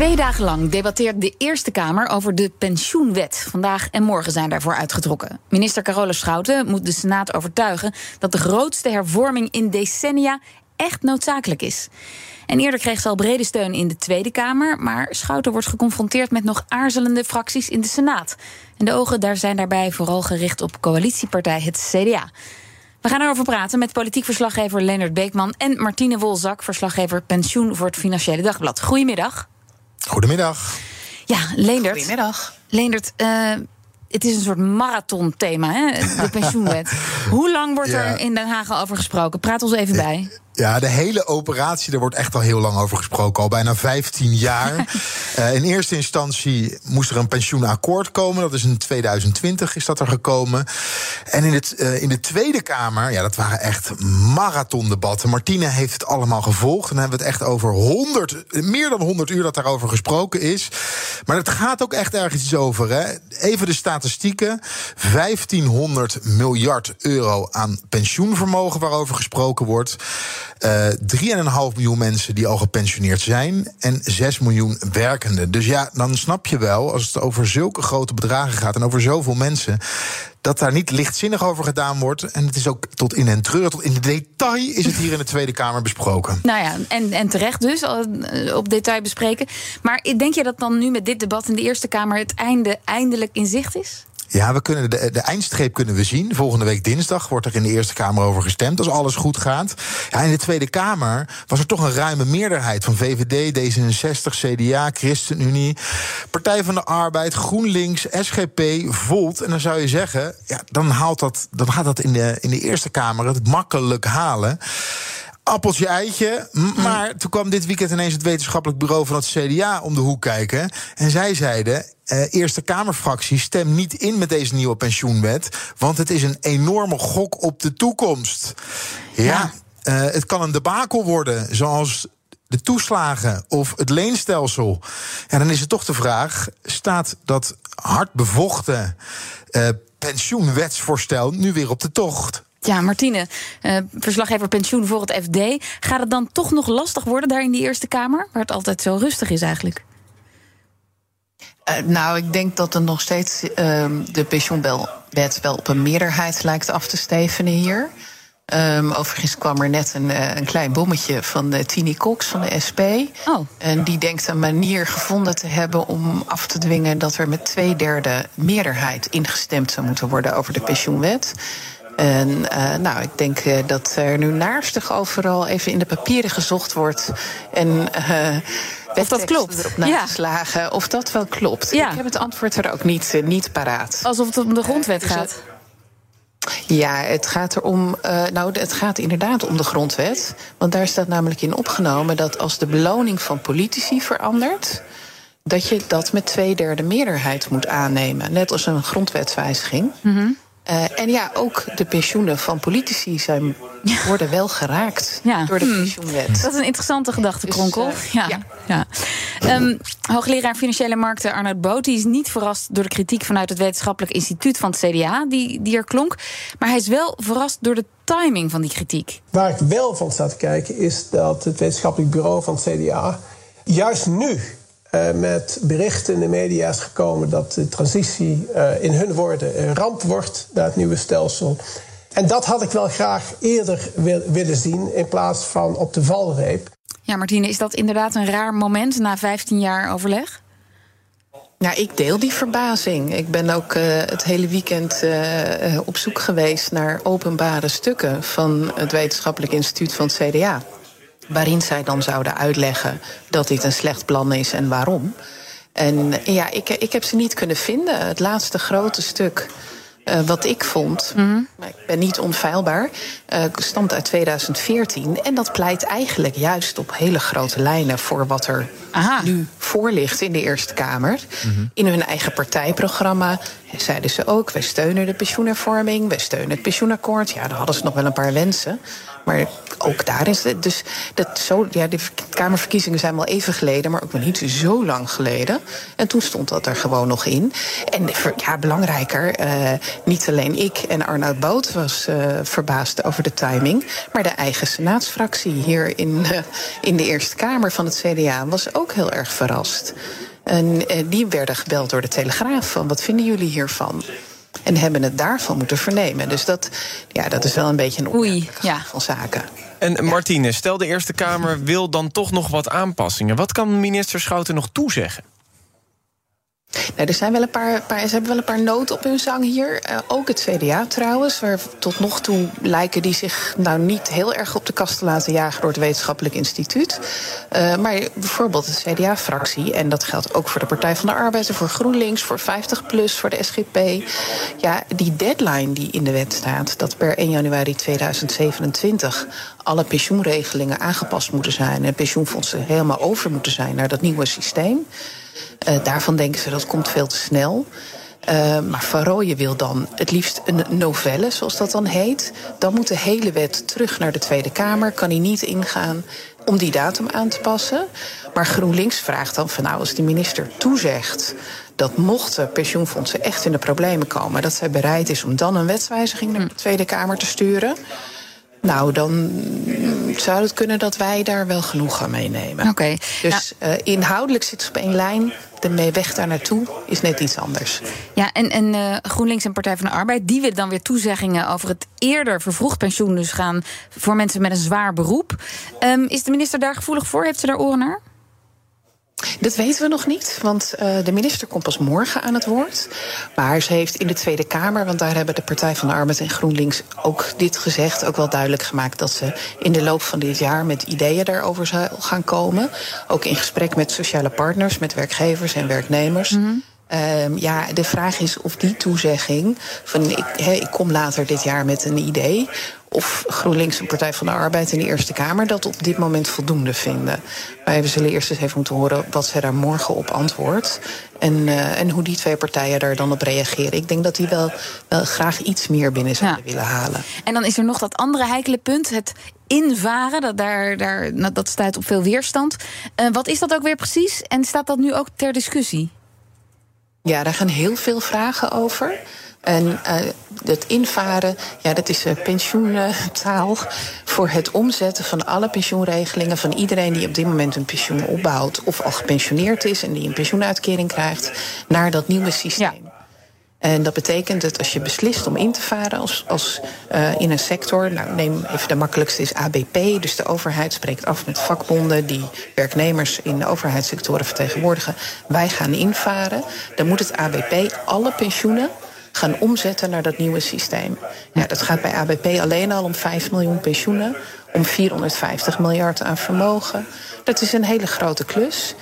Twee dagen lang debatteert de Eerste Kamer over de pensioenwet. Vandaag en morgen zijn daarvoor uitgetrokken. Minister Carole Schouten moet de Senaat overtuigen dat de grootste hervorming in decennia echt noodzakelijk is. En eerder kreeg ze al brede steun in de Tweede Kamer, maar Schouten wordt geconfronteerd met nog aarzelende fracties in de Senaat. En de ogen daar zijn daarbij vooral gericht op coalitiepartij het CDA. We gaan erover praten met politiek verslaggever Leonard Beekman en Martine Wolzak, verslaggever pensioen voor het Financiële Dagblad. Goedemiddag. Goedemiddag. Ja, Leendert. Goedemiddag. Leendert, uh, het is een soort marathonthema, hè? de pensioenwet. Hoe lang wordt Ja. er in Den Haag al over gesproken? Praat ons even bij. Ja, de hele operatie, daar wordt echt al heel lang over gesproken. Al bijna 15 jaar. Eh, in eerste instantie moest er een pensioenakkoord komen. Dat is in 2020 is dat er gekomen. En in, het, eh, in de Tweede Kamer, ja, dat waren echt marathondebatten. Martine heeft het allemaal gevolgd. En dan hebben we het echt over 100, meer dan 100 uur dat daarover gesproken is. Maar het gaat ook echt ergens iets over. Hè? Even de statistieken. 1500 miljard euro aan pensioenvermogen waarover gesproken wordt. Eh 3,5 miljoen mensen die al gepensioneerd zijn. En 6 miljoen werkenden. Dus ja, dan snap je wel, als het over zulke grote bedragen gaat en over zoveel mensen. Dat daar niet lichtzinnig over gedaan wordt. En het is ook tot in en treuren, tot in de detail is het hier in de Tweede Kamer besproken. Nou ja, en, en terecht dus, eh, op detail bespreken. Maar denk je dat dan nu met dit debat in de Eerste Kamer het einde eindelijk in zicht is? Ja, we kunnen de, de eindstreep kunnen we zien. Volgende week dinsdag wordt er in de Eerste Kamer over gestemd. Als alles goed gaat. Ja, in de Tweede Kamer was er toch een ruime meerderheid van VVD, D66, CDA, ChristenUnie, Partij van de Arbeid, GroenLinks, SGP, Volt. En dan zou je zeggen, ja, dan, haalt dat, dan gaat dat in de, in de Eerste Kamer het makkelijk halen appeltje eitje. Maar toen kwam dit weekend ineens het wetenschappelijk bureau van het CDA om de hoek kijken. En zij zeiden. eh, Eerste Kamerfractie stem niet in met deze nieuwe pensioenwet. Want het is een enorme gok op de toekomst. Ja, eh, het kan een debakel worden, zoals de toeslagen of het leenstelsel. Ja, dan is het toch de vraag: staat dat hard bevochten eh, pensioenwetsvoorstel nu weer op de tocht? Ja, Martine, eh, verslaggever pensioen voor het FD. Gaat het dan toch nog lastig worden daar in die Eerste Kamer? Waar het altijd zo rustig is eigenlijk. Eh, nou, ik denk dat er nog steeds ehm, de pensioenwet wel op een meerderheid lijkt af te stevenen hier. Ehm, overigens kwam er net een, eh, een klein bommetje van uh, Tini Cox van de SP. Oh. En die denkt een manier gevonden te hebben om af te dwingen dat er met twee derde meerderheid ingestemd zou moeten worden over de pensioenwet. En eh, nou, ik denk eh, dat er nu naarstig overal even in de papieren gezocht wordt. En eh Of dat klopt. erop Ja. nageslagen. Of dat wel klopt. Ja. Ik heb het antwoord er ook niet, niet paraat. Alsof het om de grondwet dus gaat. Ja, het gaat erom. eh nou, het gaat inderdaad om de grondwet. Want daar staat namelijk in opgenomen dat als de beloning van politici verandert. dat je dat met twee derde meerderheid moet aannemen. Net als een grondwetswijziging. Mhm. Eh, en ja, ook de pensioenen van politici zijn, worden wel geraakt Ja. door de Hmm. pensioenwet. Dat is een interessante gedachtenkronkel. Dus, eh, ja. ja. Ja. Ehm, hoogleraar Financiële Markten Arnoud Boot die is niet verrast door de kritiek vanuit het Wetenschappelijk Instituut van het CDA, die, die er klonk. Maar hij is wel verrast door de timing van die kritiek. Waar ik wel van sta te kijken is dat het wetenschappelijk bureau van het CDA juist nu eh, met berichten in de media is gekomen dat de transitie eh, in hun woorden een ramp wordt naar het nieuwe stelsel. En dat had ik wel graag eerder wil- willen zien in plaats van op de valreep. Ja, Martine, is dat inderdaad een raar moment na 15 jaar overleg? Nou, ik deel die verbazing. Ik ben ook eh, het hele weekend op zoek geweest naar openbare stukken van het Wetenschappelijk Instituut van het CDA. Waarin zij dan zouden uitleggen dat dit een slecht plan is en waarom. En ja, ik, ik heb ze niet kunnen vinden. Het laatste grote stuk eh, wat ik vond. Maar ik ben niet onfeilbaar, uh, stamt uit 2014. En dat pleit eigenlijk juist op hele grote lijnen voor wat er Aha. nu voor ligt in de Eerste Kamer. Mhm. In hun eigen partijprogramma zeiden ze ook: wij steunen de pensioenhervorming, wij steunen het pensioenakkoord. Ja, dan hadden ze nog wel een paar wensen. Maar ook daar is het. Dus dat zo, ja, de Kamerverkiezingen zijn wel even geleden, maar ook nog niet zo lang geleden. En toen stond dat er gewoon nog in. En ja, belangrijker, uh, niet alleen ik en Arnoud Boot was uh, verbaasd over de timing, maar de eigen senaatsfractie hier in, uh, in de Eerste Kamer van het CDA was ook heel erg verrast. En die werden gebeld door de Telegraaf van wat vinden jullie hiervan? En hebben het daarvan moeten vernemen. Dus dat, ja, dat is wel een beetje een Oei, ja. van zaken. En Martine, stel de Eerste Kamer wil dan toch nog wat aanpassingen. Wat kan minister Schouten nog toezeggen? Nou, er zijn wel een paar, paar, ze hebben wel een paar noten op hun zang hier. Uh, ook het CDA trouwens, waar tot nog toe lijken die zich nou niet heel erg op de kast te laten jagen door het Wetenschappelijk Instituut. Uh, maar bijvoorbeeld de CDA-fractie, en dat geldt ook voor de Partij van de Arbeid, voor GroenLinks, voor 50PLUS, voor de SGP. Ja, die deadline die in de wet staat, dat per 1 januari 2027 alle pensioenregelingen aangepast moeten zijn en pensioenfondsen helemaal over moeten zijn naar dat nieuwe systeem. Uh, daarvan denken ze dat komt veel te snel. Uh, maar Van wil dan het liefst een novelle, zoals dat dan heet. Dan moet de hele wet terug naar de Tweede Kamer. Kan hij niet ingaan om die datum aan te passen. Maar GroenLinks vraagt dan van nou, als de minister toezegt dat mochten pensioenfondsen echt in de problemen komen, dat zij bereid is om dan een wetswijziging naar de Tweede Kamer te sturen. Nou, dan zou het kunnen dat wij daar wel genoeg aan meenemen. Oké. Dus uh, inhoudelijk zit het op één lijn. De weg daar naartoe is net iets anders. Ja, en, en uh, GroenLinks en Partij van de Arbeid... die willen dan weer toezeggingen over het eerder vervroegd pensioen... dus gaan voor mensen met een zwaar beroep. Um, is de minister daar gevoelig voor? Heeft ze daar oren naar? Dat weten we nog niet, want uh, de minister komt pas morgen aan het woord. Maar ze heeft in de Tweede Kamer, want daar hebben de Partij van de Arbeid en GroenLinks ook dit gezegd, ook wel duidelijk gemaakt dat ze in de loop van dit jaar met ideeën daarover zal gaan komen. Ook in gesprek met sociale partners, met werkgevers en werknemers. -hmm. Um, ja, de vraag is of die toezegging van ik, he, ik kom later dit jaar met een idee of GroenLinks en Partij van de Arbeid in de Eerste Kamer dat op dit moment voldoende vinden. Wij zullen eerst eens even moeten horen wat zij daar morgen op antwoordt. En, uh, en hoe die twee partijen daar dan op reageren. Ik denk dat die wel, wel graag iets meer binnen zouden ja. willen halen. En dan is er nog dat andere heikele punt, het invaren. Dat, daar, daar, nou, dat staat op veel weerstand. Uh, wat is dat ook weer precies? En staat dat nu ook ter discussie? Ja, daar gaan heel veel vragen over. En uh, het invaren, ja, dat is uh, pensioentaal voor het omzetten van alle pensioenregelingen van iedereen die op dit moment een pensioen opbouwt of al gepensioneerd is en die een pensioenuitkering krijgt, naar dat nieuwe systeem. En dat betekent dat als je beslist om in te varen als, als uh, in een sector, nou neem even de makkelijkste is ABP, dus de overheid spreekt af met vakbonden die werknemers in de overheidssectoren vertegenwoordigen. Wij gaan invaren. Dan moet het ABP alle pensioenen gaan omzetten naar dat nieuwe systeem. Ja, dat gaat bij ABP alleen al om 5 miljoen pensioenen, om 450 miljard aan vermogen. Dat is een hele grote klus.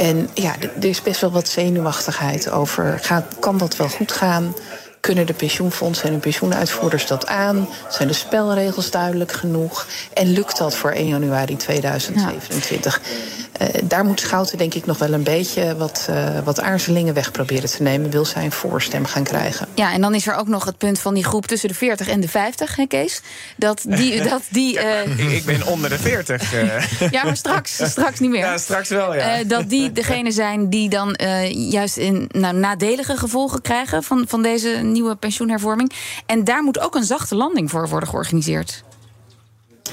En ja, er is best wel wat zenuwachtigheid over. Gaat, kan dat wel goed gaan? Kunnen de pensioenfondsen en de pensioenuitvoerders dat aan? Zijn de spelregels duidelijk genoeg? En lukt dat voor 1 januari 2027? Ja. Uh, daar moet Schouten denk ik nog wel een beetje wat, uh, wat aarzelingen weg proberen te nemen. Wil zij een voorstem gaan krijgen. Ja, en dan is er ook nog het punt van die groep tussen de 40 en de 50, hè Kees? Dat die... dat die uh... ik ben onder de 40. ja, maar straks, straks niet meer. Ja, straks wel, ja. dat die degene zijn die dan juist in nou, nadelige gevolgen krijgen... Van, van deze nieuwe pensioenhervorming. En daar moet ook een zachte landing voor worden georganiseerd.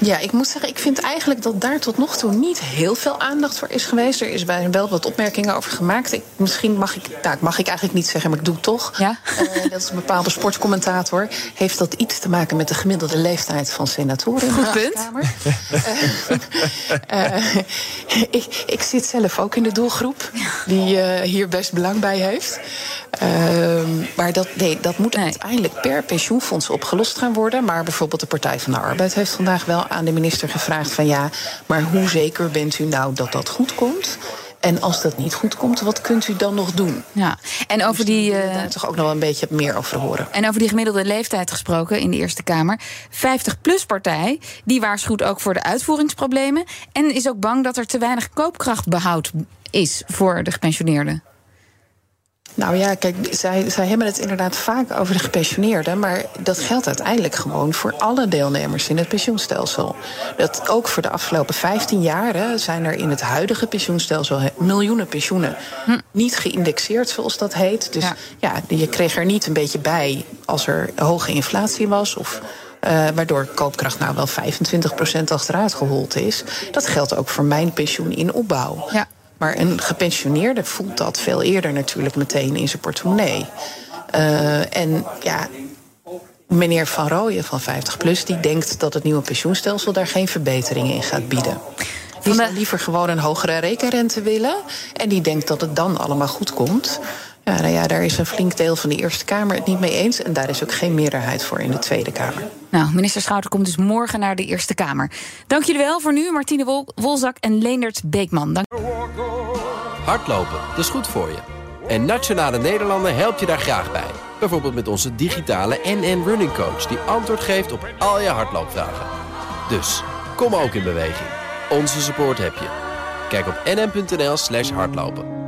Ja, ik moet zeggen, ik vind eigenlijk dat daar tot nog toe niet heel veel aandacht voor is geweest. Er is bij wel wat opmerkingen over gemaakt. Ik, misschien mag ik, nou, mag ik eigenlijk niet zeggen, maar ik doe het toch. Ja? Uh, dat is een bepaalde sportcommentator. Heeft dat iets te maken met de gemiddelde leeftijd van senatoren? Goed punt. uh, uh, ik, ik, zit zelf ook in de doelgroep die hier best belang bij heeft. Ehm, maar dat, nee, dat moet nee. uiteindelijk per pensioenfonds opgelost gaan worden. Maar bijvoorbeeld de Partij van de Arbeid heeft vandaag wel aan de minister gevraagd: van ja, maar hoe zeker bent u nou dat dat goed komt? En als dat niet goed komt, wat kunt u dan nog doen? Ja, en over die. Uh, daar toch ook nog wel een beetje meer over horen. En over die gemiddelde leeftijd gesproken in de Eerste Kamer. 50-plus-partij, die waarschuwt ook voor de uitvoeringsproblemen. En is ook bang dat er te weinig koopkrachtbehoud is voor de gepensioneerden. Nou ja, kijk, zij, zij hebben het inderdaad vaak over de gepensioneerden. Maar dat geldt uiteindelijk gewoon voor alle deelnemers in het pensioenstelsel. Dat ook voor de afgelopen 15 jaar zijn er in het huidige pensioenstelsel miljoenen pensioenen hm. niet geïndexeerd, zoals dat heet. Dus ja. je kreeg er niet een beetje bij als er hoge inflatie was. Of uh, waardoor koopkracht nou wel 25% achteruit gehold is. Dat geldt ook voor mijn pensioen in opbouw. Ja. Maar een gepensioneerde voelt dat veel eerder natuurlijk meteen in zijn portemonnee. Uh, en ja, meneer Van Rooyen van 50PLUS... die denkt dat het nieuwe pensioenstelsel daar geen verbeteringen in gaat bieden. Die zou liever gewoon een hogere rekenrente willen. En die denkt dat het dan allemaal goed komt. Ja, nou ja, daar is een flink deel van de Eerste Kamer het niet mee eens. En daar is ook geen meerderheid voor in de Tweede Kamer. Nou, minister Schouten komt dus morgen naar de Eerste Kamer. Dank jullie wel voor nu, Martine Wol Wolzak en Leendert Beekman. Dank... Hardlopen, dat is goed voor je. En Nationale Nederlanden helpt je daar graag bij. Bijvoorbeeld met onze digitale NN Running Coach... die antwoord geeft op al je hardloopvragen. Dus, kom ook in beweging. Onze support heb je. Kijk op nn.nl slash hardlopen.